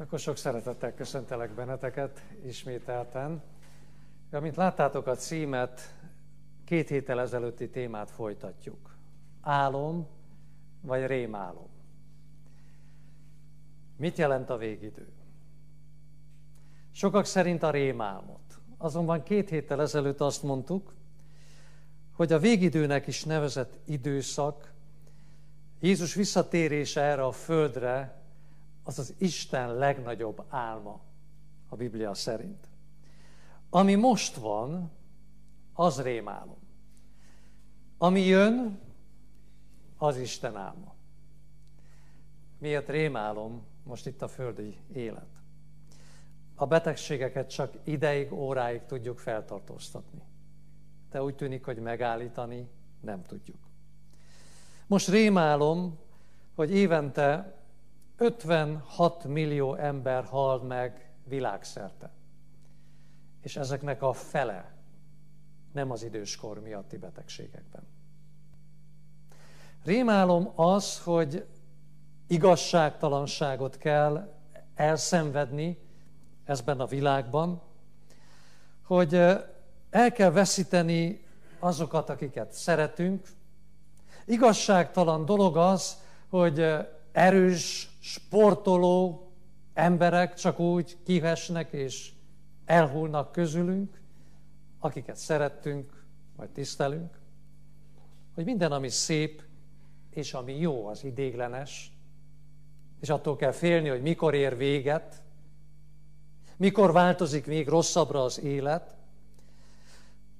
Akkor sok szeretettel köszöntelek benneteket ismételten. Amint láttátok a címet, két héttel ezelőtti témát folytatjuk. Álom vagy rémálom? Mit jelent a végidő? Sokak szerint a rémálmot. Azonban két héttel ezelőtt azt mondtuk, hogy a végidőnek is nevezett időszak, Jézus visszatérése erre a földre az az Isten legnagyobb álma a Biblia szerint. Ami most van, az rémálom. Ami jön, az Isten álma. Miért rémálom most itt a földi élet? A betegségeket csak ideig, óráig tudjuk feltartóztatni. De úgy tűnik, hogy megállítani nem tudjuk. Most rémálom, hogy évente 56 millió ember hal meg világszerte. És ezeknek a fele nem az időskor miatti betegségekben. Rémálom az, hogy igazságtalanságot kell elszenvedni ezben a világban, hogy el kell veszíteni azokat, akiket szeretünk. Igazságtalan dolog az, hogy erős sportoló emberek csak úgy kivesnek és elhullnak közülünk, akiket szerettünk, vagy tisztelünk, hogy minden, ami szép, és ami jó, az idéglenes, és attól kell félni, hogy mikor ér véget, mikor változik még rosszabbra az élet,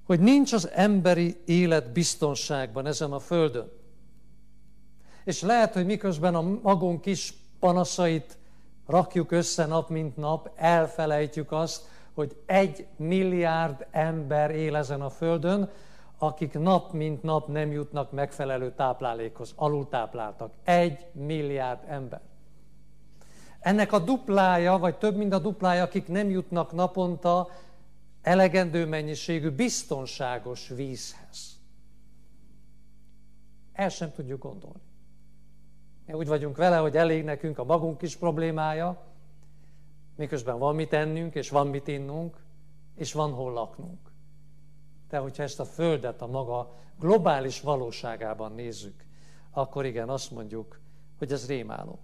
hogy nincs az emberi élet biztonságban ezen a földön. És lehet, hogy miközben a magunk kis panaszait rakjuk össze nap mint nap, elfelejtjük azt, hogy egy milliárd ember él ezen a földön, akik nap mint nap nem jutnak megfelelő táplálékhoz, alultápláltak. Egy milliárd ember. Ennek a duplája, vagy több mint a duplája, akik nem jutnak naponta elegendő mennyiségű biztonságos vízhez. El sem tudjuk gondolni. Úgy vagyunk vele, hogy elég nekünk a magunk kis problémája, miközben van mit ennünk, és van mit innunk, és van hol laknunk. De hogyha ezt a Földet a maga globális valóságában nézzük, akkor igen, azt mondjuk, hogy ez rémálom.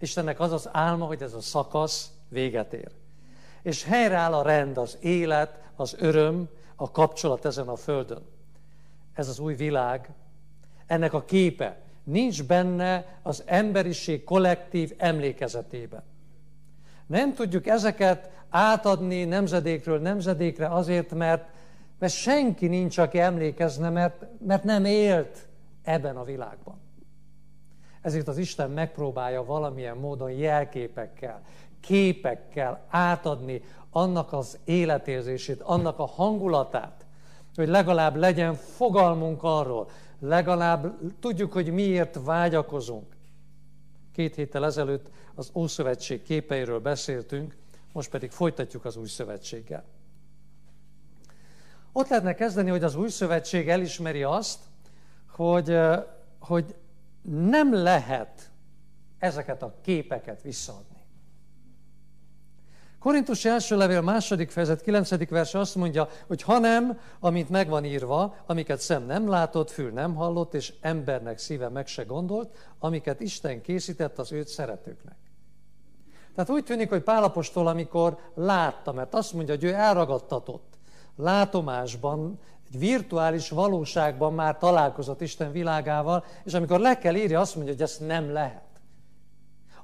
Istennek az az álma, hogy ez a szakasz véget ér. És helyreáll a rend, az élet, az öröm, a kapcsolat ezen a földön. Ez az új világ, ennek a képe, nincs benne az emberiség kollektív emlékezetében. Nem tudjuk ezeket átadni nemzedékről nemzedékre azért, mert, mert senki nincs, aki emlékezne, mert, mert nem élt ebben a világban. Ezért az Isten megpróbálja valamilyen módon jelképekkel, képekkel átadni annak az életérzését, annak a hangulatát, hogy legalább legyen fogalmunk arról, legalább tudjuk, hogy miért vágyakozunk. Két héttel ezelőtt az Ószövetség képeiről beszéltünk, most pedig folytatjuk az Új Szövetséggel. Ott lehetne kezdeni, hogy az Új Szövetség elismeri azt, hogy, hogy nem lehet ezeket a képeket visszaadni. Korintus első levél második fejezet, kilencedik verse azt mondja, hogy hanem, amint megvan írva, amiket szem nem látott, fül nem hallott, és embernek szíve meg se gondolt, amiket Isten készített az őt szeretőknek. Tehát úgy tűnik, hogy Pálapostól, amikor látta, mert azt mondja, hogy ő elragadtatott, látomásban, egy virtuális valóságban már találkozott Isten világával, és amikor le kell írja, azt mondja, hogy ezt nem lehet.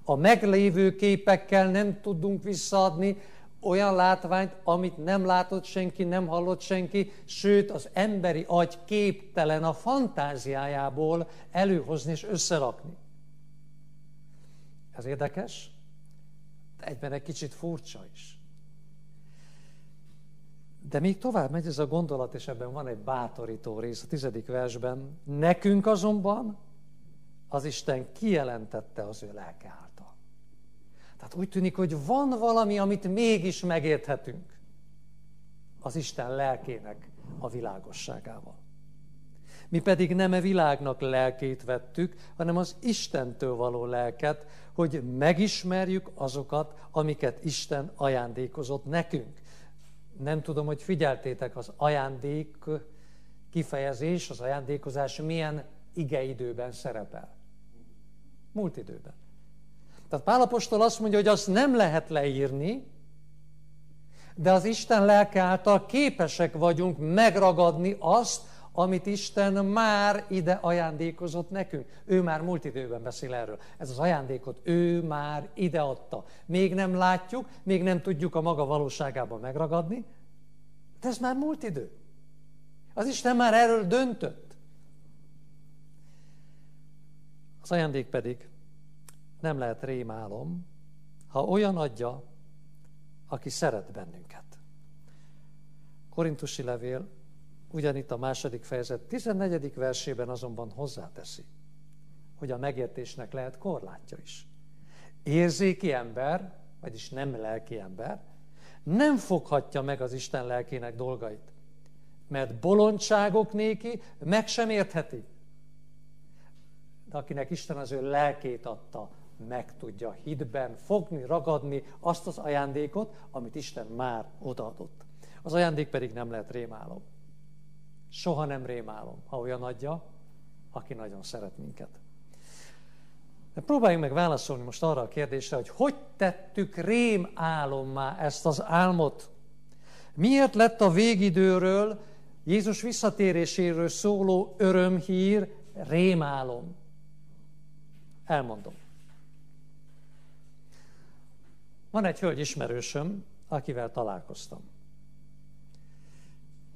A meglévő képekkel nem tudunk visszaadni olyan látványt, amit nem látott senki, nem hallott senki, sőt az emberi agy képtelen a fantáziájából előhozni és összerakni. Ez érdekes, de egyben egy kicsit furcsa is. De még tovább megy ez a gondolat, és ebben van egy bátorító rész a tizedik versben. Nekünk azonban az Isten kijelentette az ő lelke. Tehát úgy tűnik, hogy van valami, amit mégis megérthetünk az Isten lelkének a világosságával. Mi pedig nem e világnak lelkét vettük, hanem az Istentől való lelket, hogy megismerjük azokat, amiket Isten ajándékozott nekünk. Nem tudom, hogy figyeltétek az ajándék kifejezés, az ajándékozás milyen igeidőben szerepel. Múlt időben. Tehát Pálapostól azt mondja, hogy azt nem lehet leírni, de az Isten lelke által képesek vagyunk megragadni azt, amit Isten már ide ajándékozott nekünk. Ő már múlt időben beszél erről. Ez az ajándékot ő már ide adta. Még nem látjuk, még nem tudjuk a maga valóságában megragadni, de ez már múlt idő. Az Isten már erről döntött. Az ajándék pedig nem lehet rémálom, ha olyan adja, aki szeret bennünket. Korintusi levél ugyanitt a második fejezet 14. versében azonban hozzáteszi, hogy a megértésnek lehet korlátja is. Érzéki ember, vagyis nem lelki ember, nem foghatja meg az Isten lelkének dolgait, mert bolondságok néki meg sem értheti. De akinek Isten az ő lelkét adta, meg tudja hitben fogni, ragadni azt az ajándékot, amit Isten már odaadott. Az ajándék pedig nem lehet rémálom. Soha nem rémálom, ha olyan adja, aki nagyon szeret minket. De próbáljunk meg válaszolni most arra a kérdésre, hogy hogy tettük rém álommá ezt az álmot? Miért lett a végidőről, Jézus visszatéréséről szóló örömhír rémálom? Elmondom. Van egy hölgy ismerősöm, akivel találkoztam.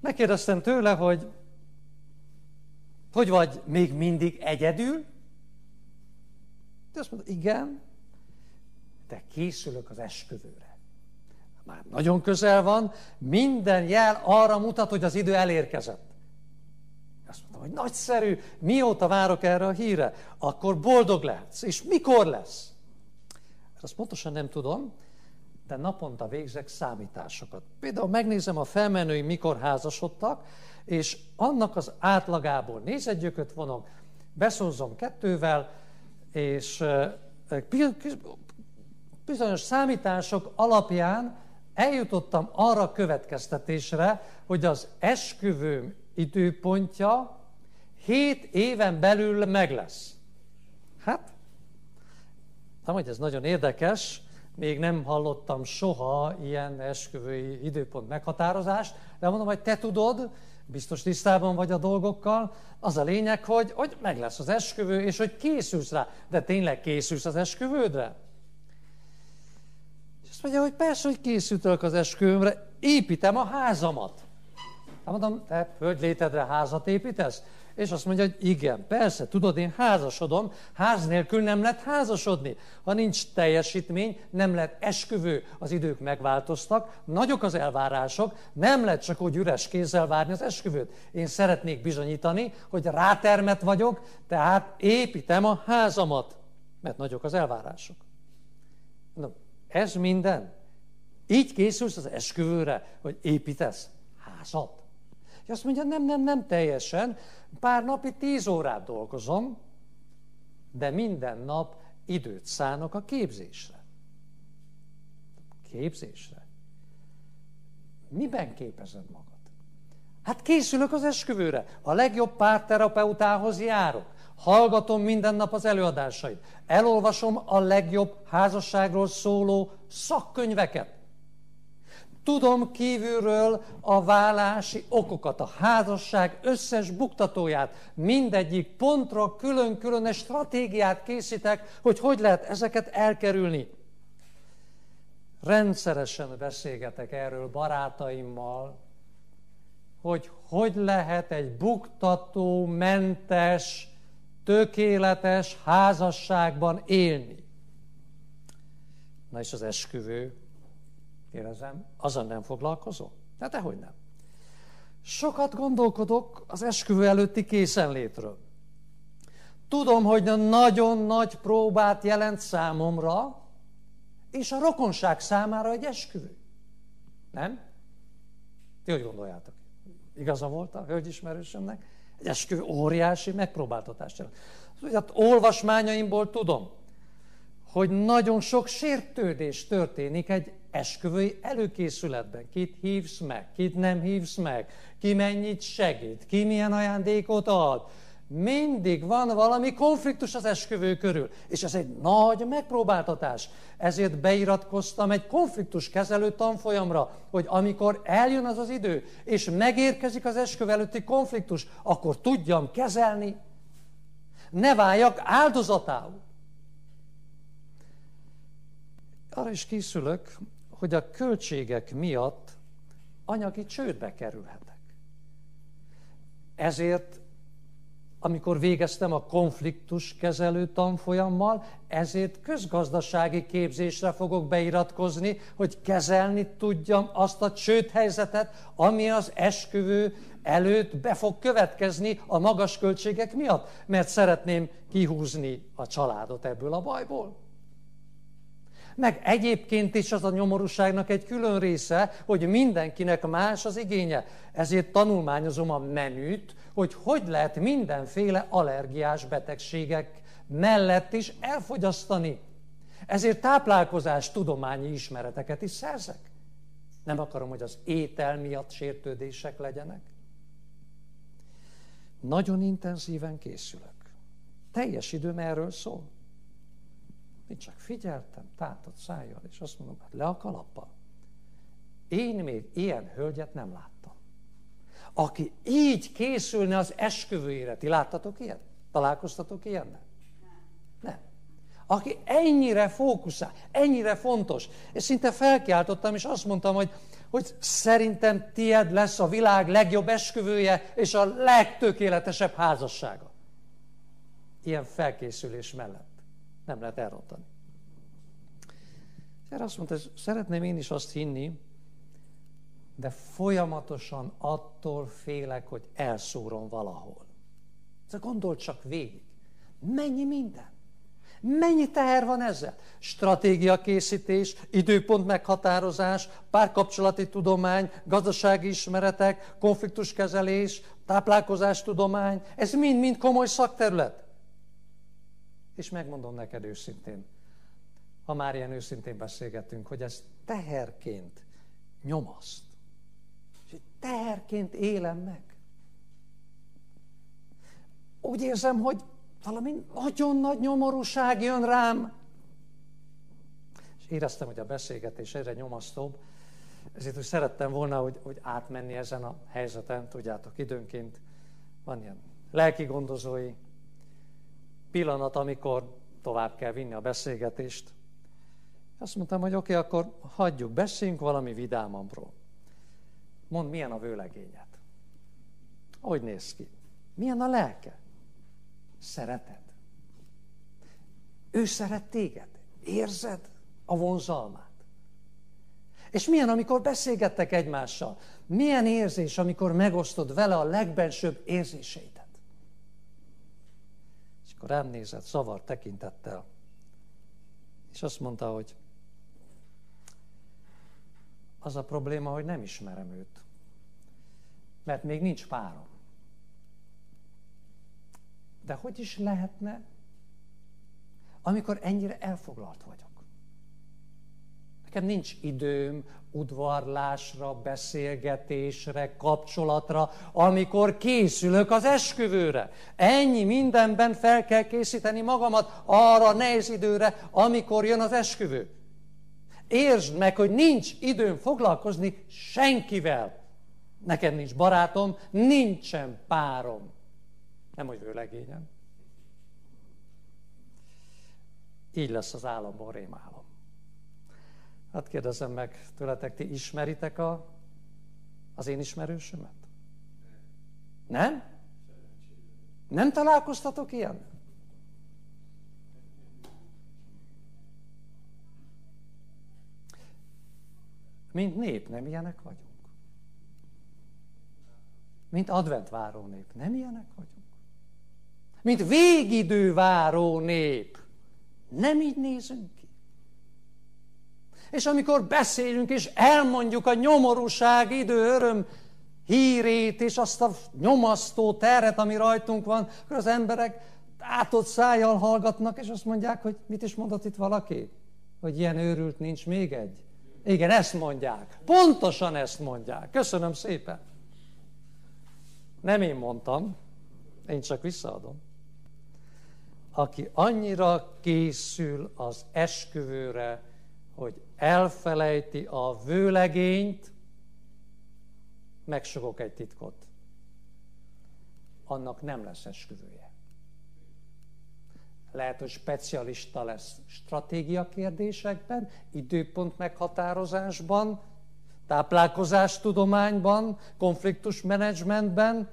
Megkérdeztem tőle, hogy hogy vagy még mindig egyedül? De azt mondta, igen, de készülök az esküvőre. Már nagyon közel van, minden jel arra mutat, hogy az idő elérkezett. Azt mondtam, hogy nagyszerű, mióta várok erre a híre, akkor boldog lehetsz. És mikor lesz? Azt pontosan nem tudom, de naponta végzek számításokat. Például megnézem a felmenői mikor házasodtak, és annak az átlagából nézegyököt vonok, beszózom kettővel, és bizonyos számítások alapján eljutottam arra a következtetésre, hogy az esküvőm időpontja hét éven belül meg lesz. Hát, nem, hogy ez nagyon érdekes, még nem hallottam soha ilyen esküvői időpont meghatározást, de mondom, hogy te tudod, biztos tisztában vagy a dolgokkal, az a lényeg, hogy, hogy meg lesz az esküvő, és hogy készülsz rá. De tényleg készülsz az esküvődre? És azt mondja, hogy persze, hogy készültök az esküvőmre, építem a házamat. Hát mondom, te földlétedre házat építesz? És azt mondja, hogy igen, persze, tudod, én házasodom, ház nélkül nem lehet házasodni. Ha nincs teljesítmény, nem lehet esküvő, az idők megváltoztak, nagyok az elvárások, nem lehet csak úgy üres kézzel várni az esküvőt. Én szeretnék bizonyítani, hogy rátermet vagyok, tehát építem a házamat, mert nagyok az elvárások. No, ez minden. Így készülsz az esküvőre, hogy építesz házat. És azt mondja, nem, nem, nem teljesen, Pár napi tíz órát dolgozom, de minden nap időt szánok a képzésre. Képzésre? Miben képezed magad? Hát készülök az esküvőre. A legjobb párterapeutához járok. Hallgatom minden nap az előadásait. Elolvasom a legjobb házasságról szóló szakkönyveket. Tudom kívülről a vállási okokat, a házasság összes buktatóját, mindegyik pontra külön-külön stratégiát készítek, hogy hogy lehet ezeket elkerülni. Rendszeresen beszélgetek erről barátaimmal, hogy hogy lehet egy buktató, mentes, tökéletes házasságban élni. Na és az esküvő, Kérdezem, azon nem foglalkozol? Hát dehogy nem. Sokat gondolkodok az esküvő előtti készenlétről. Tudom, hogy nagyon nagy próbát jelent számomra, és a rokonság számára egy esküvő. Nem? Ti hogy gondoljátok? Igaza volt a hölgyismerősömnek? Egy esküvő óriási megpróbáltatás jelent. Hát olvasmányaimból tudom, hogy nagyon sok sértődés történik egy esküvői előkészületben. Kit hívsz meg, kit nem hívsz meg, ki mennyit segít, ki milyen ajándékot ad. Mindig van valami konfliktus az esküvő körül, és ez egy nagy megpróbáltatás. Ezért beiratkoztam egy konfliktus kezelő tanfolyamra, hogy amikor eljön az az idő, és megérkezik az esküvő előtti konfliktus, akkor tudjam kezelni, ne váljak áldozatául. Arra is készülök, hogy a költségek miatt anyagi csődbe kerülhetek. Ezért, amikor végeztem a konfliktus kezelő tanfolyammal, ezért közgazdasági képzésre fogok beiratkozni, hogy kezelni tudjam azt a csődhelyzetet, ami az esküvő előtt be fog következni a magas költségek miatt, mert szeretném kihúzni a családot ebből a bajból. Meg egyébként is az a nyomorúságnak egy külön része, hogy mindenkinek más az igénye. Ezért tanulmányozom a menüt, hogy hogy lehet mindenféle allergiás betegségek mellett is elfogyasztani. Ezért táplálkozás tudományi ismereteket is szerzek. Nem akarom, hogy az étel miatt sértődések legyenek. Nagyon intenzíven készülök. Teljes időm erről szól. Én csak figyeltem, tátott szájjal, és azt mondom, hát le a kalappal. Én még ilyen hölgyet nem láttam. Aki így készülne az esküvőjére. Ti láttatok ilyet? Találkoztatok ilyennel? Nem. Aki ennyire fókuszál, ennyire fontos. És szinte felkiáltottam, és azt mondtam, hogy, hogy szerintem tied lesz a világ legjobb esküvője, és a legtökéletesebb házassága. Ilyen felkészülés mellett nem lehet elrontani. És erre azt mondta, szeretném én is azt hinni, de folyamatosan attól félek, hogy elszúrom valahol. Ez gondol csak végig. Mennyi minden. Mennyi teher van ezzel? Stratégia készítés, időpont meghatározás, párkapcsolati tudomány, gazdasági ismeretek, konfliktuskezelés, táplálkozástudomány, ez mind-mind komoly szakterület. És megmondom neked őszintén, ha már ilyen őszintén beszélgetünk, hogy ez teherként nyomaszt. És teherként élem meg. Úgy érzem, hogy valami nagyon nagy nyomorúság jön rám. És éreztem, hogy a beszélgetés egyre nyomasztóbb, ezért hogy szerettem volna, hogy, hogy átmenni ezen a helyzeten, tudjátok, időnként van ilyen lelki gondozói pillanat, amikor tovább kell vinni a beszélgetést. Azt mondtam, hogy oké, okay, akkor hagyjuk, beszéljünk valami vidámamról. Mondd, milyen a vőlegényed? Hogy néz ki? Milyen a lelke? Szereted? Ő szeret téged? Érzed a vonzalmát? És milyen, amikor beszélgettek egymással? Milyen érzés, amikor megosztod vele a legbensőbb érzéseidet? Akkor rám nézett szavar tekintettel, és azt mondta, hogy az a probléma, hogy nem ismerem őt. Mert még nincs párom. De hogy is lehetne, amikor ennyire elfoglalt vagyok? Nekem nincs időm udvarlásra, beszélgetésre, kapcsolatra, amikor készülök az esküvőre. Ennyi mindenben fel kell készíteni magamat arra nehéz időre, amikor jön az esküvő. Értsd meg, hogy nincs időm foglalkozni senkivel. Nekem nincs barátom, nincsen párom. Nem, hogy vőlegényem. Így lesz az államból rémálom. Hát kérdezem meg tőletek, ti ismeritek a, az én ismerősömet? Nem? Nem találkoztatok ilyen? Mint nép nem ilyenek vagyunk. Mint adventváró nép nem ilyenek vagyunk. Mint végidő váró nép nem így nézünk. És amikor beszélünk és elmondjuk a nyomorúság idő öröm hírét és azt a nyomasztó terhet, ami rajtunk van, akkor az emberek átott szájjal hallgatnak, és azt mondják, hogy mit is mondott itt valaki? Hogy ilyen őrült nincs még egy. Igen, ezt mondják. Pontosan ezt mondják. Köszönöm szépen. Nem én mondtam, én csak visszaadom. Aki annyira készül az esküvőre, hogy elfelejti a vőlegényt, megsogok egy titkot. Annak nem lesz esküvője. Lehet, hogy specialista lesz stratégia kérdésekben, időpont meghatározásban, táplálkozástudományban, konfliktusmenedzsmentben,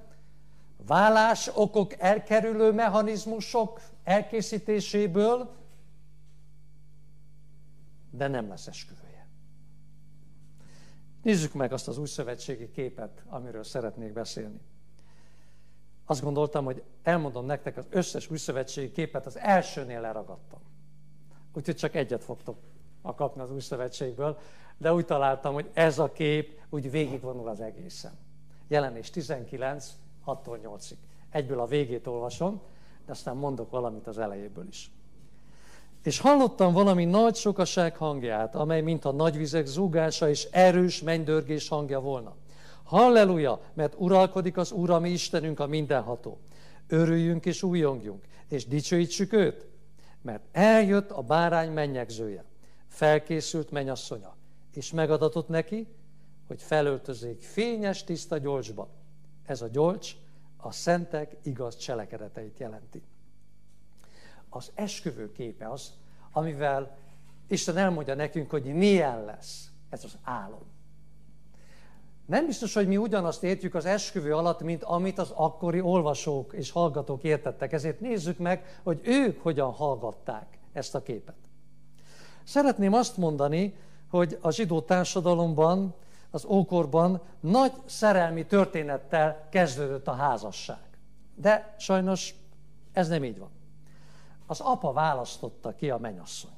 vállás okok elkerülő mechanizmusok elkészítéséből, de nem lesz esküvője. Nézzük meg azt az új szövetségi képet, amiről szeretnék beszélni. Azt gondoltam, hogy elmondom nektek az összes új szövetségi képet, az elsőnél leragadtam. Úgyhogy csak egyet fogtok kapni az új szövetségből, de úgy találtam, hogy ez a kép úgy végigvonul az egészen. Jelenés 19, 6-tól 8-ig. Egyből a végét olvasom, de aztán mondok valamit az elejéből is. És hallottam valami nagy sokaság hangját, amely mint a nagy vizek zúgása és erős mennydörgés hangja volna. Halleluja, mert uralkodik az Úr, ami Istenünk a mindenható. Örüljünk és újongjunk, és dicsőítsük őt, mert eljött a bárány mennyegzője, felkészült mennyasszonya, és megadatott neki, hogy felöltözék fényes, tiszta gyolcsba. Ez a gyolcs a szentek igaz cselekedeteit jelenti. Az esküvő képe az, amivel Isten elmondja nekünk, hogy milyen lesz ez az álom. Nem biztos, hogy mi ugyanazt értjük az esküvő alatt, mint amit az akkori olvasók és hallgatók értettek. Ezért nézzük meg, hogy ők hogyan hallgatták ezt a képet. Szeretném azt mondani, hogy a zsidó társadalomban, az ókorban nagy szerelmi történettel kezdődött a házasság. De sajnos ez nem így van. Az apa választotta ki a menyasszonyt.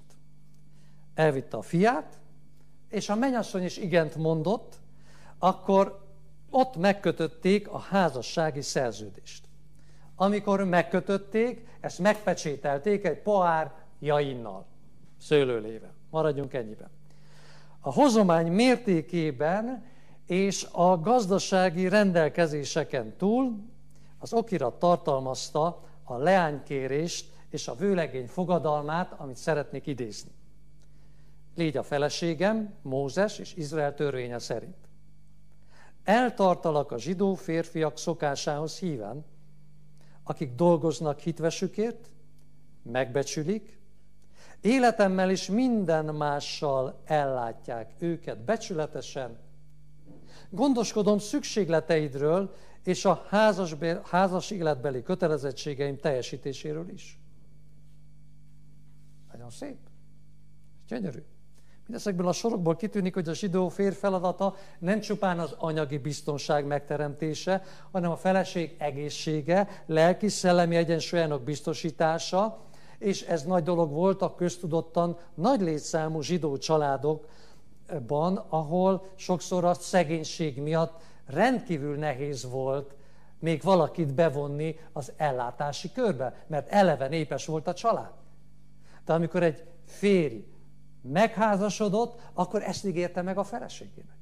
Elvitte a fiát, és a menyasszony is igent mondott, akkor ott megkötötték a házassági szerződést. Amikor megkötötték, ezt megpecsételték egy pohár jainnal, szőlőlével. Maradjunk ennyiben. A hozomány mértékében és a gazdasági rendelkezéseken túl az okirat tartalmazta a leánykérést és a vőlegény fogadalmát, amit szeretnék idézni. Légy a feleségem, Mózes és Izrael törvénye szerint. Eltartalak a zsidó férfiak szokásához híven, akik dolgoznak hitvesükért, megbecsülik, életemmel és minden mással ellátják őket becsületesen, gondoskodom szükségleteidről és a házas, házas életbeli kötelezettségeim teljesítéséről is. Nagyon szép. Gyönyörű. Mindezekből a sorokból kitűnik, hogy a zsidó fér feladata nem csupán az anyagi biztonság megteremtése, hanem a feleség egészsége, lelki-szellemi egyensúlyának biztosítása, és ez nagy dolog volt a köztudottan nagy létszámú zsidó családokban, ahol sokszor a szegénység miatt rendkívül nehéz volt még valakit bevonni az ellátási körbe, mert eleve népes volt a család. De amikor egy férj megházasodott, akkor ezt ígérte meg a feleségének.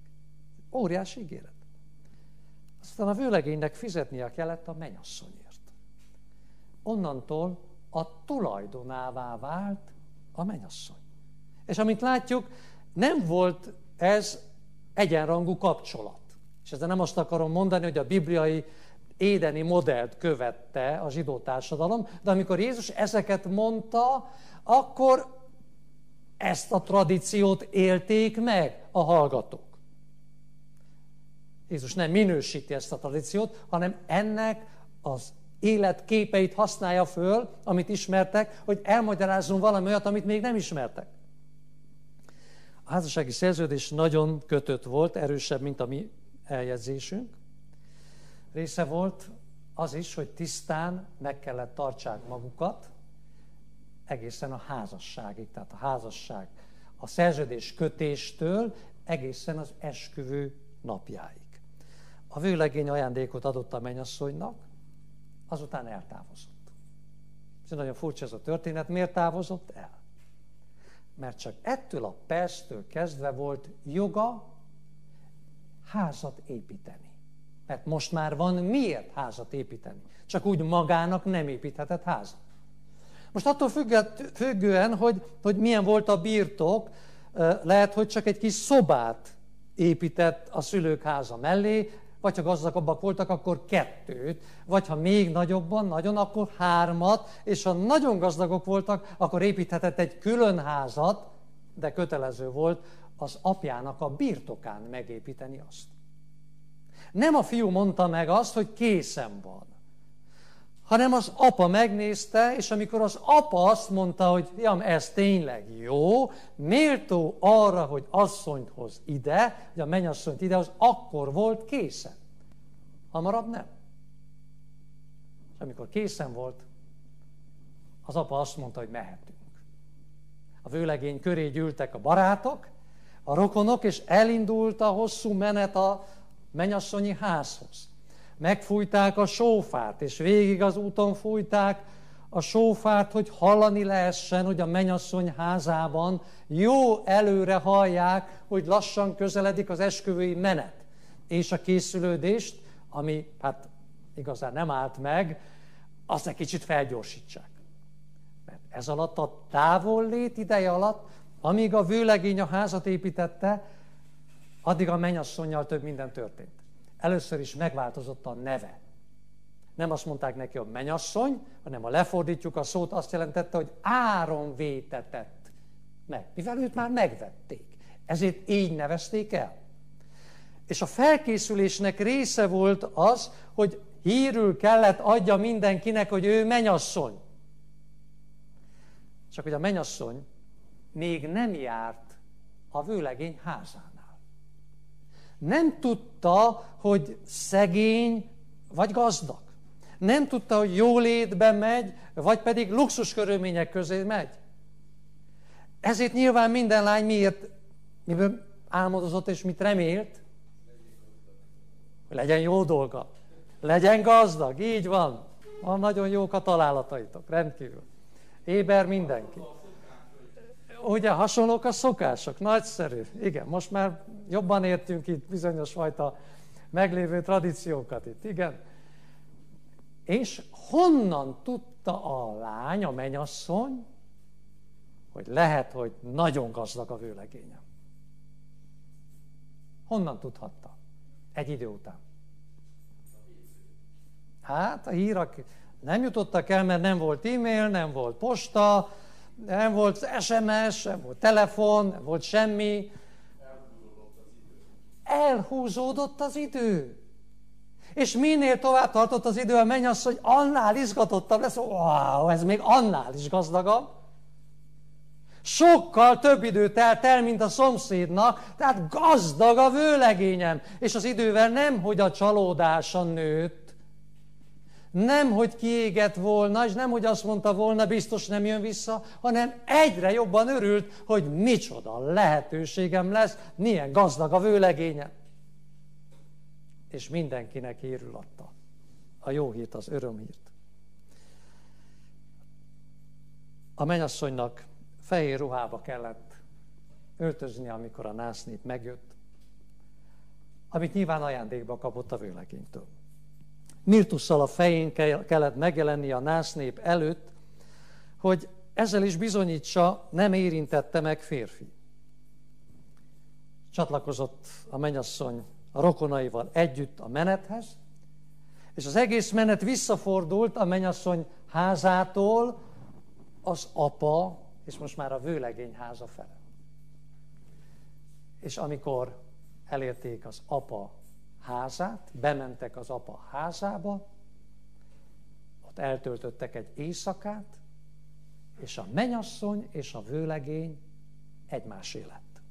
Óriási ígéret. Aztán a vőlegénynek fizetnie kellett a menyasszonyért. Onnantól a tulajdonává vált a menyasszony. És amit látjuk, nem volt ez egyenrangú kapcsolat. És ezzel nem azt akarom mondani, hogy a bibliai édeni modellt követte a zsidó társadalom, de amikor Jézus ezeket mondta, akkor ezt a tradíciót élték meg a hallgatók. Jézus nem minősíti ezt a tradíciót, hanem ennek az életképeit használja föl, amit ismertek, hogy elmagyarázzon valami olyat, amit még nem ismertek. A házassági szerződés nagyon kötött volt, erősebb, mint a mi eljegyzésünk. Része volt az is, hogy tisztán meg kellett tartsák magukat, egészen a házasságig, tehát a házasság a szerződés kötéstől egészen az esküvő napjáig. A vőlegény ajándékot adott a mennyasszonynak, azután eltávozott. Ez nagyon furcsa ez a történet. Miért távozott el? Mert csak ettől a perctől kezdve volt joga házat építeni. Mert most már van miért házat építeni. Csak úgy magának nem építhetett házat. Most attól függően, hogy, hogy milyen volt a birtok, lehet, hogy csak egy kis szobát épített a szülők háza mellé, vagy ha gazdagabbak voltak, akkor kettőt, vagy ha még nagyobban, nagyon, akkor hármat, és ha nagyon gazdagok voltak, akkor építhetett egy külön házat, de kötelező volt az apjának a birtokán megépíteni azt. Nem a fiú mondta meg azt, hogy készen van hanem az apa megnézte, és amikor az apa azt mondta, hogy fiam, ez tényleg jó, méltó arra, hogy asszonyt hoz ide, hogy a mennyasszonyt ide, az akkor volt készen. Hamarabb nem. És amikor készen volt, az apa azt mondta, hogy mehetünk. A vőlegény köré gyűltek a barátok, a rokonok, és elindult a hosszú menet a mennyasszonyi házhoz megfújták a sófát, és végig az úton fújták a sófát, hogy hallani lehessen, hogy a menyasszony házában jó előre hallják, hogy lassan közeledik az esküvői menet. És a készülődést, ami hát igazán nem állt meg, azt egy kicsit felgyorsítsák. Mert ez alatt a távollét ideje alatt, amíg a vőlegény a házat építette, addig a mennyasszonyjal több minden történt először is megváltozott a neve. Nem azt mondták neki, hogy menyasszony, hanem ha lefordítjuk a szót, azt jelentette, hogy áron vétetett meg. Mivel őt már megvették. Ezért így nevezték el. És a felkészülésnek része volt az, hogy hírül kellett adja mindenkinek, hogy ő menyasszony. Csak hogy a menyasszony még nem járt a vőlegény házán nem tudta, hogy szegény vagy gazdag. Nem tudta, hogy jólétben megy, vagy pedig luxus körülmények közé megy. Ezért nyilván minden lány miért, miből álmodozott és mit remélt? Hogy legyen jó dolga. Legyen gazdag, így van. Van nagyon jók a találataitok, rendkívül. Éber mindenki ugye hasonlók a szokások, nagyszerű. Igen, most már jobban értünk itt bizonyos fajta meglévő tradíciókat itt, igen. És honnan tudta a lány, a menyasszony, hogy lehet, hogy nagyon gazdag a vőlegényem? Honnan tudhatta? Egy idő után. Hát a hírak nem jutottak el, mert nem volt e-mail, nem volt posta, nem volt SMS, nem volt telefon, nem volt semmi. Elhúzódott az idő. És minél tovább tartott az idő, a mennyasszony annál izgatottabb lesz, wow, ez még annál is gazdagabb. Sokkal több idő telt el, mint a szomszédnak, tehát gazdag a vőlegényem. És az idővel nem, hogy a csalódása nőtt, nem, hogy kiégett volna, és nem, hogy azt mondta volna, biztos nem jön vissza, hanem egyre jobban örült, hogy micsoda lehetőségem lesz, milyen gazdag a vőlegényem. És mindenkinek hírül adta. A jó hírt, az örömhírt. A mennyasszonynak fehér ruhába kellett öltözni, amikor a násznép megjött, amit nyilván ajándékba kapott a vőlegénytől mirtusszal a fején kellett megjelenni a násznép előtt, hogy ezzel is bizonyítsa, nem érintette meg férfi. Csatlakozott a mennyasszony a rokonaival együtt a menethez, és az egész menet visszafordult a mennyasszony házától az apa, és most már a vőlegény háza fele. És amikor elérték az apa házát, bementek az apa házába, ott eltöltöttek egy éjszakát, és a menyasszony és a vőlegény egymásé lett.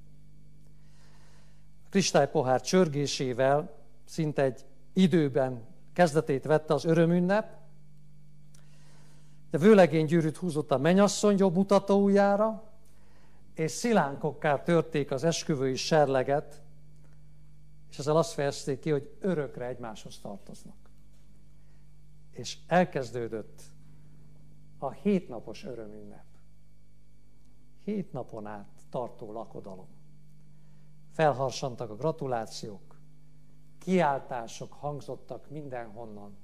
A kristálypohár csörgésével szinte egy időben kezdetét vette az örömünnep, de vőlegény gyűrűt húzott a menyasszony jobb mutatójára, és szilánkokká törték az esküvői serleget, És ezzel azt fejezték ki, hogy örökre egymáshoz tartoznak. És elkezdődött a hétnapos örömünnep. Hét napon át tartó lakodalom. Felharsantak a gratulációk, kiáltások hangzottak mindenhonnan,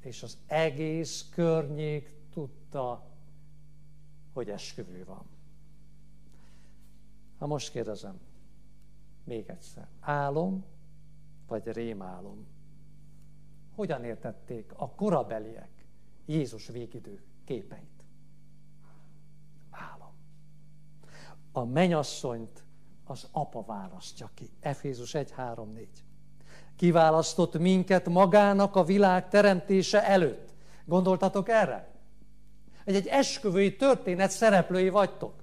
és az egész környék tudta, hogy esküvő van. Ha most kérdezem, még egyszer, álom vagy rémálom? Hogyan értették a korabeliek Jézus végidő képeit? Álom. A menyasszonyt az apa választja ki. Efézus 1, 3, 4. Kiválasztott minket magának a világ teremtése előtt. Gondoltatok erre? Egy, egy esküvői történet szereplői vagytok.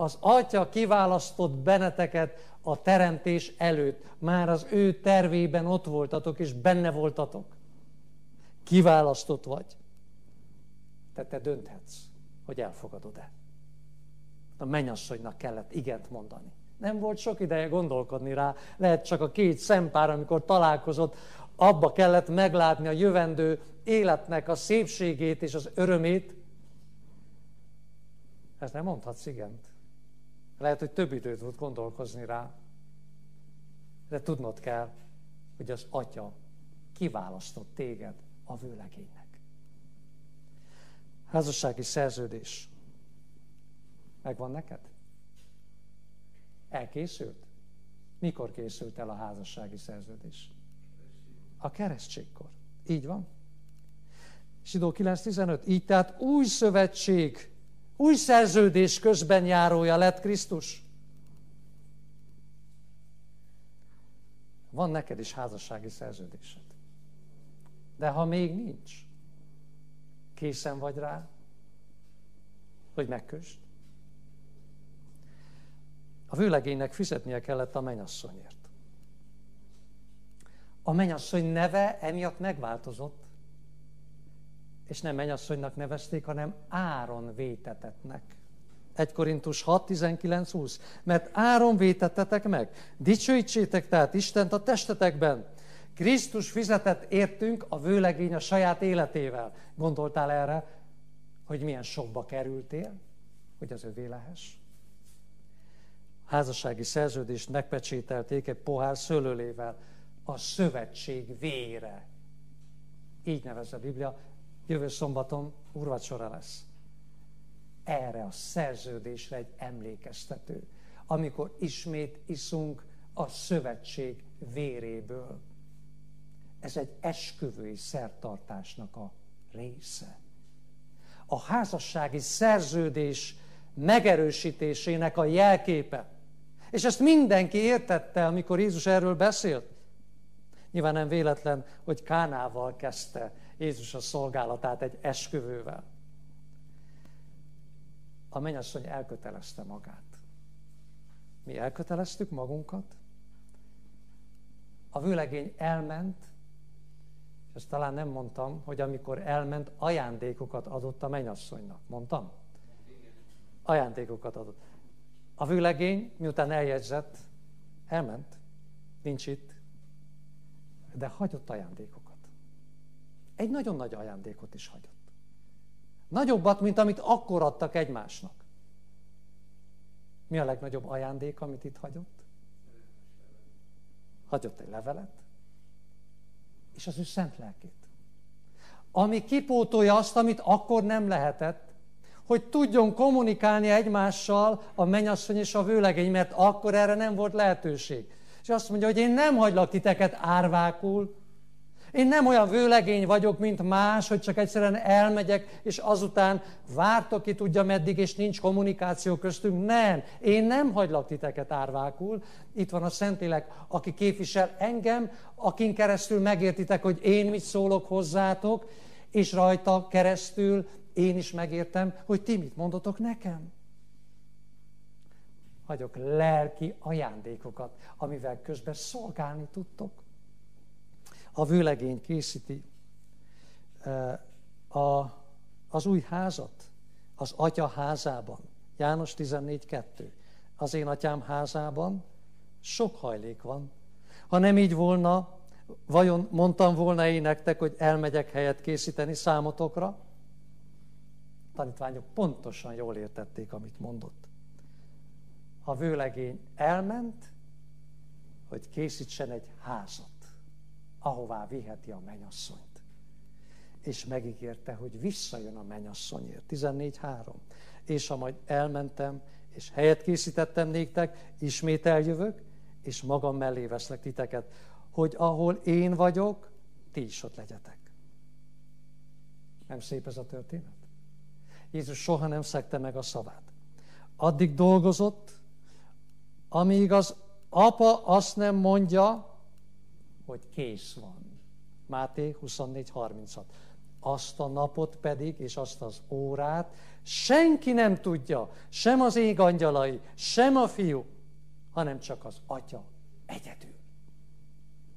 Az Atya kiválasztott benneteket a teremtés előtt. Már az ő tervében ott voltatok, és benne voltatok. Kiválasztott vagy. Te, te dönthetsz, hogy elfogadod-e. A mennyasszonynak kellett igent mondani. Nem volt sok ideje gondolkodni rá, lehet csak a két szempár, amikor találkozott, abba kellett meglátni a jövendő életnek a szépségét és az örömét. Ez nem mondhatsz igent. Lehet, hogy több időt volt gondolkozni rá. De tudnod kell, hogy az Atya kiválasztott téged a vőlegénynek. Házassági szerződés. Megvan neked? Elkészült? Mikor készült el a házassági szerződés? A keresztségkor. Így van. Sidó 9.15. Így tehát új szövetség, új szerződés közben járója lett Krisztus. Van neked is házassági szerződésed. De ha még nincs, készen vagy rá, hogy megkösd? A vőlegénynek fizetnie kellett a menyasszonyért. A menyasszony neve emiatt megváltozott, és nem menyasszonynak nevezték, hanem Áron vétetetnek. 1 Korintus 6, 19, 20. Mert Áron vétettetek meg. Dicsőítsétek tehát Istent a testetekben. Krisztus fizetett értünk a vőlegény a saját életével. Gondoltál erre, hogy milyen sokba kerültél, hogy az övé lehess? házassági szerződést megpecsételték egy pohár szőlőlével. A szövetség vére. Így nevez a Biblia. Jövő szombaton urvacsora lesz. Erre a szerződésre egy emlékeztető. Amikor ismét iszunk a szövetség véréből. Ez egy esküvői szertartásnak a része. A házassági szerződés megerősítésének a jelképe. És ezt mindenki értette, amikor Jézus erről beszélt. Nyilván nem véletlen, hogy Kánával kezdte Jézus a szolgálatát egy esküvővel. A mennyasszony elkötelezte magát. Mi elköteleztük magunkat. A vőlegény elment, és ezt talán nem mondtam, hogy amikor elment, ajándékokat adott a mennyasszonynak. Mondtam? Ajándékokat adott. A vőlegény, miután eljegyzett, elment, nincs itt, de hagyott ajándékokat. Egy nagyon nagy ajándékot is hagyott. Nagyobbat, mint amit akkor adtak egymásnak. Mi a legnagyobb ajándék, amit itt hagyott? Hagyott egy levelet, és az ő szent lelkét. Ami kipótolja azt, amit akkor nem lehetett, hogy tudjon kommunikálni egymással a mennyasszony és a vőlegény, mert akkor erre nem volt lehetőség. És azt mondja, hogy én nem hagylak titeket árvákul, én nem olyan vőlegény vagyok, mint más, hogy csak egyszerűen elmegyek, és azután vártok ki tudja meddig, és nincs kommunikáció köztünk. Nem, én nem hagylak titeket árvákul. Itt van a Szentlélek, aki képvisel engem, akin keresztül megértitek, hogy én mit szólok hozzátok, és rajta keresztül én is megértem, hogy ti mit mondotok nekem. Hagyok lelki ajándékokat, amivel közben szolgálni tudtok. A vőlegény készíti a, az új házat, az atya házában. János 14.2. Az én atyám házában sok hajlék van. Ha nem így volna, vajon mondtam volna én nektek, hogy elmegyek helyet készíteni számotokra? tanítványok pontosan jól értették, amit mondott. A vőlegény elment, hogy készítsen egy házat, ahová viheti a menyasszonyt. És megígérte, hogy visszajön a menyasszonyért. 14.3. És ha majd elmentem, és helyet készítettem néktek, ismét eljövök, és magam mellé veszlek titeket, hogy ahol én vagyok, ti is ott legyetek. Nem szép ez a történet? Jézus soha nem szekte meg a szavát. Addig dolgozott, amíg az apa azt nem mondja, hogy kész van. Máté 24.36. Azt a napot pedig, és azt az órát senki nem tudja, sem az ég angyalai, sem a fiú, hanem csak az atya egyedül.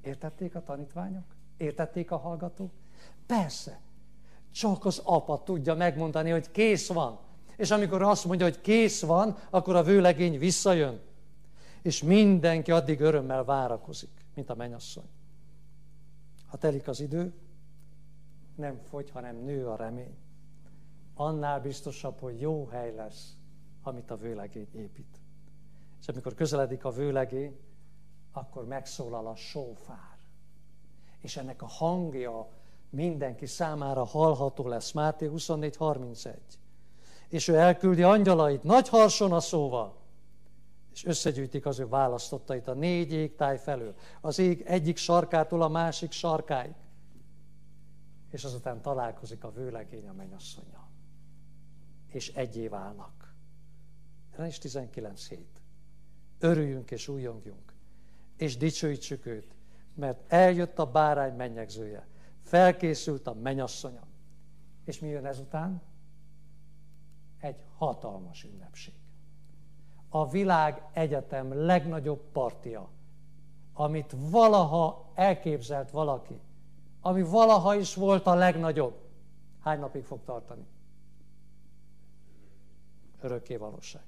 Értették a tanítványok? Értették a hallgatók? Persze, csak az apa tudja megmondani, hogy kész van. És amikor azt mondja, hogy kész van, akkor a vőlegény visszajön. És mindenki addig örömmel várakozik, mint a menyasszony. Ha telik az idő, nem fogy, hanem nő a remény. Annál biztosabb, hogy jó hely lesz, amit a vőlegény épít. És amikor közeledik a vőlegény, akkor megszólal a sófár. És ennek a hangja mindenki számára hallható lesz. Máté 24.31. És ő elküldi angyalait nagy harson a szóval, és összegyűjtik az ő választottait a négy égtáj felől, az ég egyik sarkától a másik sarkáig. És azután találkozik a vőlegény a mennyasszonyjal. És egyé válnak. is 19 hét. Örüljünk és újongjunk, és dicsőítsük őt, mert eljött a bárány mennyegzője, Felkészült a menyasszonya. És mi jön ezután? Egy hatalmas ünnepség. A világ egyetem legnagyobb partia, amit valaha elképzelt valaki, ami valaha is volt a legnagyobb. Hány napig fog tartani? Örökké valóság.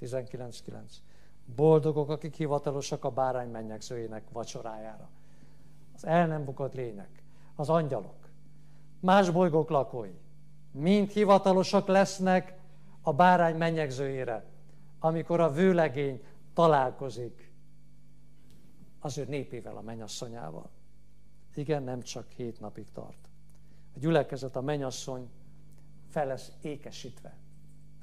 19.9. Boldogok, akik hivatalosak a bárány mennyegzőjének vacsorájára. Az el nem bukott lények az angyalok, más bolygók lakói, mind hivatalosak lesznek a bárány mennyegzőjére, amikor a vőlegény találkozik az ő népével, a mennyasszonyával. Igen, nem csak hét napig tart. A gyülekezet, a mennyasszony fel lesz ékesítve,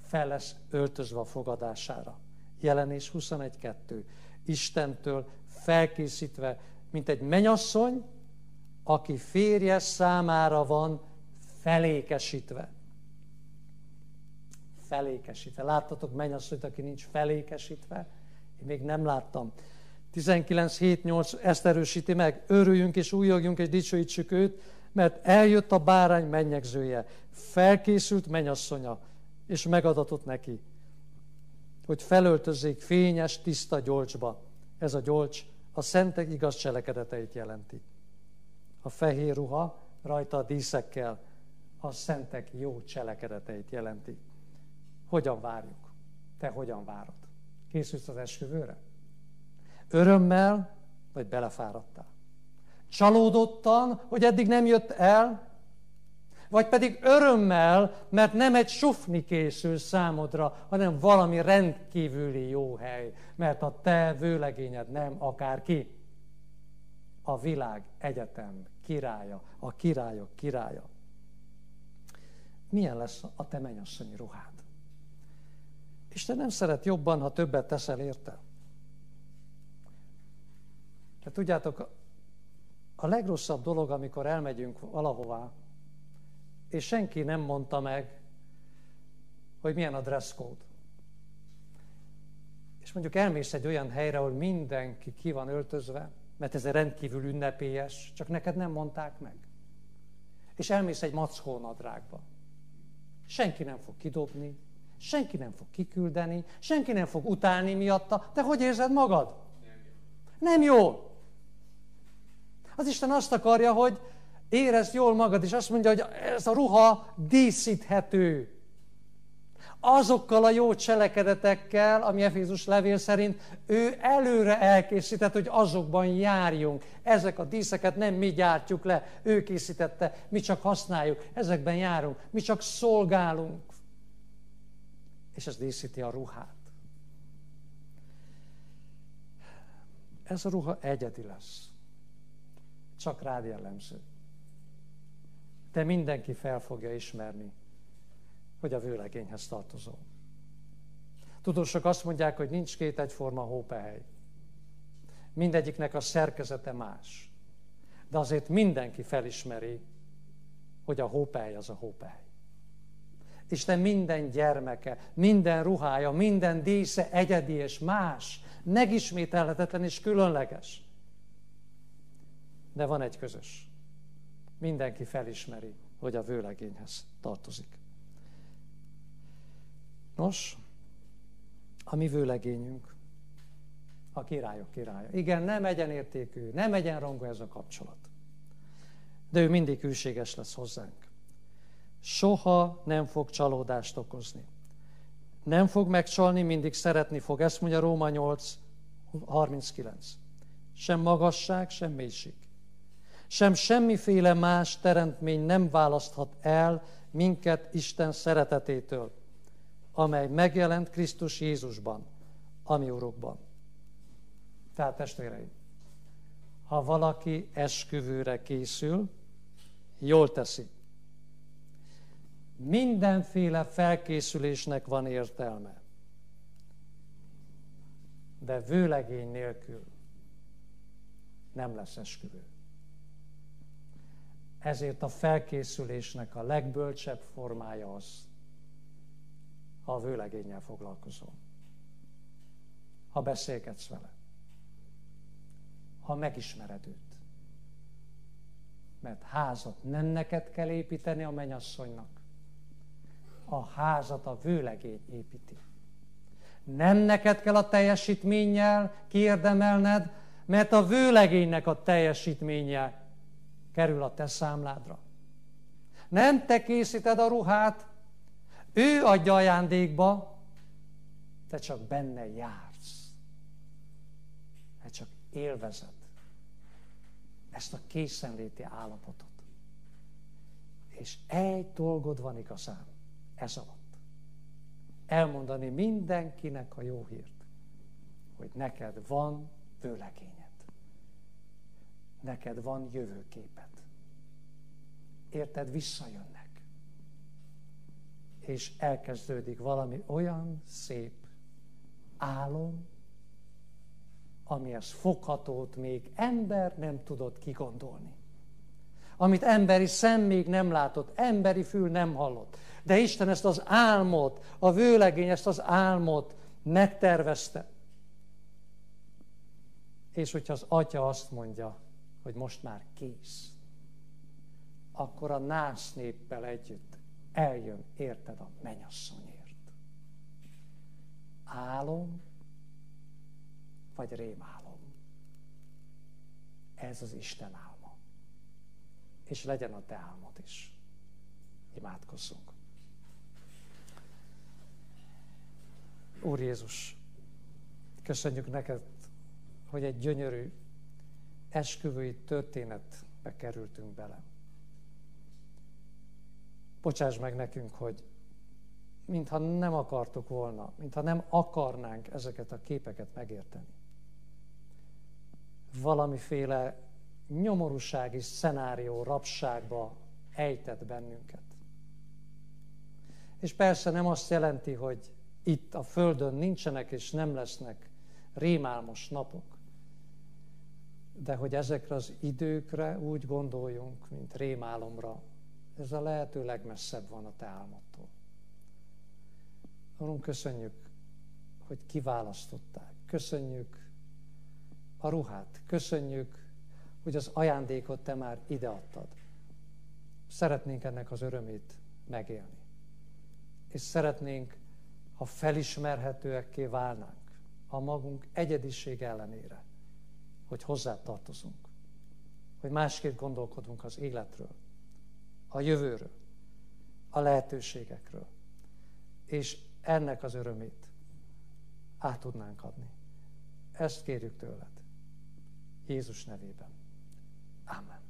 fel lesz öltözve a fogadására. Jelenés 21.2. Istentől felkészítve, mint egy menyasszony, aki férje számára van felékesítve. Felékesítve. Láttatok mennyasszonyt, aki nincs felékesítve? Én még nem láttam. 19.7.8 ezt erősíti meg. Örüljünk és újogjunk és dicsőítsük őt, mert eljött a bárány mennyegzője, felkészült mennyasszonya, és megadatott neki, hogy felöltözzék fényes, tiszta gyolcsba. Ez a gyolcs a szentek igaz cselekedeteit jelenti a fehér ruha rajta a díszekkel a szentek jó cselekedeteit jelenti. Hogyan várjuk? Te hogyan várod? Készülsz az esküvőre? Örömmel, vagy belefáradtál? Csalódottan, hogy eddig nem jött el? Vagy pedig örömmel, mert nem egy sufni készül számodra, hanem valami rendkívüli jó hely, mert a te vőlegényed nem akárki. A világ egyetem királya, a királyok királya. Milyen lesz a te mennyasszonyi ruhád? Isten nem szeret jobban, ha többet teszel érte. De tudjátok, a legrosszabb dolog, amikor elmegyünk valahová, és senki nem mondta meg, hogy milyen a dress code. És mondjuk elmész egy olyan helyre, ahol mindenki ki van öltözve, mert ez rendkívül ünnepélyes, csak neked nem mondták meg. És elmész egy mackó nadrágba. Senki nem fog kidobni, senki nem fog kiküldeni, senki nem fog utálni miatta. Te hogy érzed magad? Nem jó. Az Isten azt akarja, hogy érezd jól magad, és azt mondja, hogy ez a ruha díszíthető. azokkal a jó cselekedetekkel, ami Efézus levél szerint ő előre elkészített, hogy azokban járjunk. Ezek a díszeket nem mi gyártjuk le, ő készítette, mi csak használjuk, ezekben járunk, mi csak szolgálunk. És ez díszíti a ruhát. Ez a ruha egyedi lesz. Csak rád jellemző. De mindenki fel fogja ismerni, hogy a vőlegényhez tartozol. Tudósok azt mondják, hogy nincs két egyforma hópehely. Mindegyiknek a szerkezete más. De azért mindenki felismeri, hogy a hópehely az a hópehely. Isten minden gyermeke, minden ruhája, minden dísze egyedi és más, megismételhetetlen és különleges. De van egy közös. Mindenki felismeri, hogy a vőlegényhez tartozik. Nos, a mi vőlegényünk, a királyok királya. Igen, nem egyenértékű, nem egyenrangú ez a kapcsolat. De ő mindig hűséges lesz hozzánk. Soha nem fog csalódást okozni. Nem fog megcsalni, mindig szeretni fog. Ezt mondja Róma 8, 39. Sem magasság, sem mélység. Sem semmiféle más teremtmény nem választhat el minket Isten szeretetétől amely megjelent Krisztus Jézusban, ami Urukban. Tehát testvéreim, ha valaki esküvőre készül, jól teszi. Mindenféle felkészülésnek van értelme. De vőlegény nélkül nem lesz esküvő. Ezért a felkészülésnek a legbölcsebb formája az, ha a vőlegénnyel foglalkozol. Ha beszélgetsz vele. Ha megismered őt. Mert házat nem neked kell építeni a mennyasszonynak. A házat a vőlegény építi. Nem neked kell a teljesítménnyel kiérdemelned, mert a vőlegénynek a teljesítménye kerül a te számládra. Nem te készíted a ruhát, ő adja ajándékba, te csak benne jársz. Te csak élvezed ezt a készenléti állapotot. És egy dolgod van igazán, ez alatt. Elmondani mindenkinek a jó hírt, hogy neked van vőlegényed. Neked van jövőképed. Érted, visszajönnek és elkezdődik valami olyan szép álom, amihez foghatót még ember nem tudott kigondolni. Amit emberi szem még nem látott, emberi fül nem hallott. De Isten ezt az álmot, a vőlegény ezt az álmot megtervezte. És hogyha az atya azt mondja, hogy most már kész, akkor a nász néppel együtt eljön, érted, a menyasszonyért. Álom, vagy rémálom. Ez az Isten álma. És legyen a te álmod is. Imádkozzunk. Úr Jézus, köszönjük neked, hogy egy gyönyörű esküvői történetbe kerültünk bele. Bocsáss meg nekünk, hogy mintha nem akartuk volna, mintha nem akarnánk ezeket a képeket megérteni. Valamiféle nyomorúsági szenárió rabságba ejtett bennünket. És persze nem azt jelenti, hogy itt a Földön nincsenek és nem lesznek rémálmos napok, de hogy ezekre az időkre úgy gondoljunk, mint rémálomra, ez a lehető legmesszebb van a te álmodtól. Urunk, köszönjük, hogy kiválasztották. Köszönjük a ruhát. Köszönjük, hogy az ajándékot te már ideadtad. Szeretnénk ennek az örömét megélni. És szeretnénk, ha felismerhetőekké válnánk a magunk egyediség ellenére, hogy hozzá tartozunk, hogy másképp gondolkodunk az életről, a jövőről, a lehetőségekről. És ennek az örömét át tudnánk adni. Ezt kérjük tőled. Jézus nevében. Amen.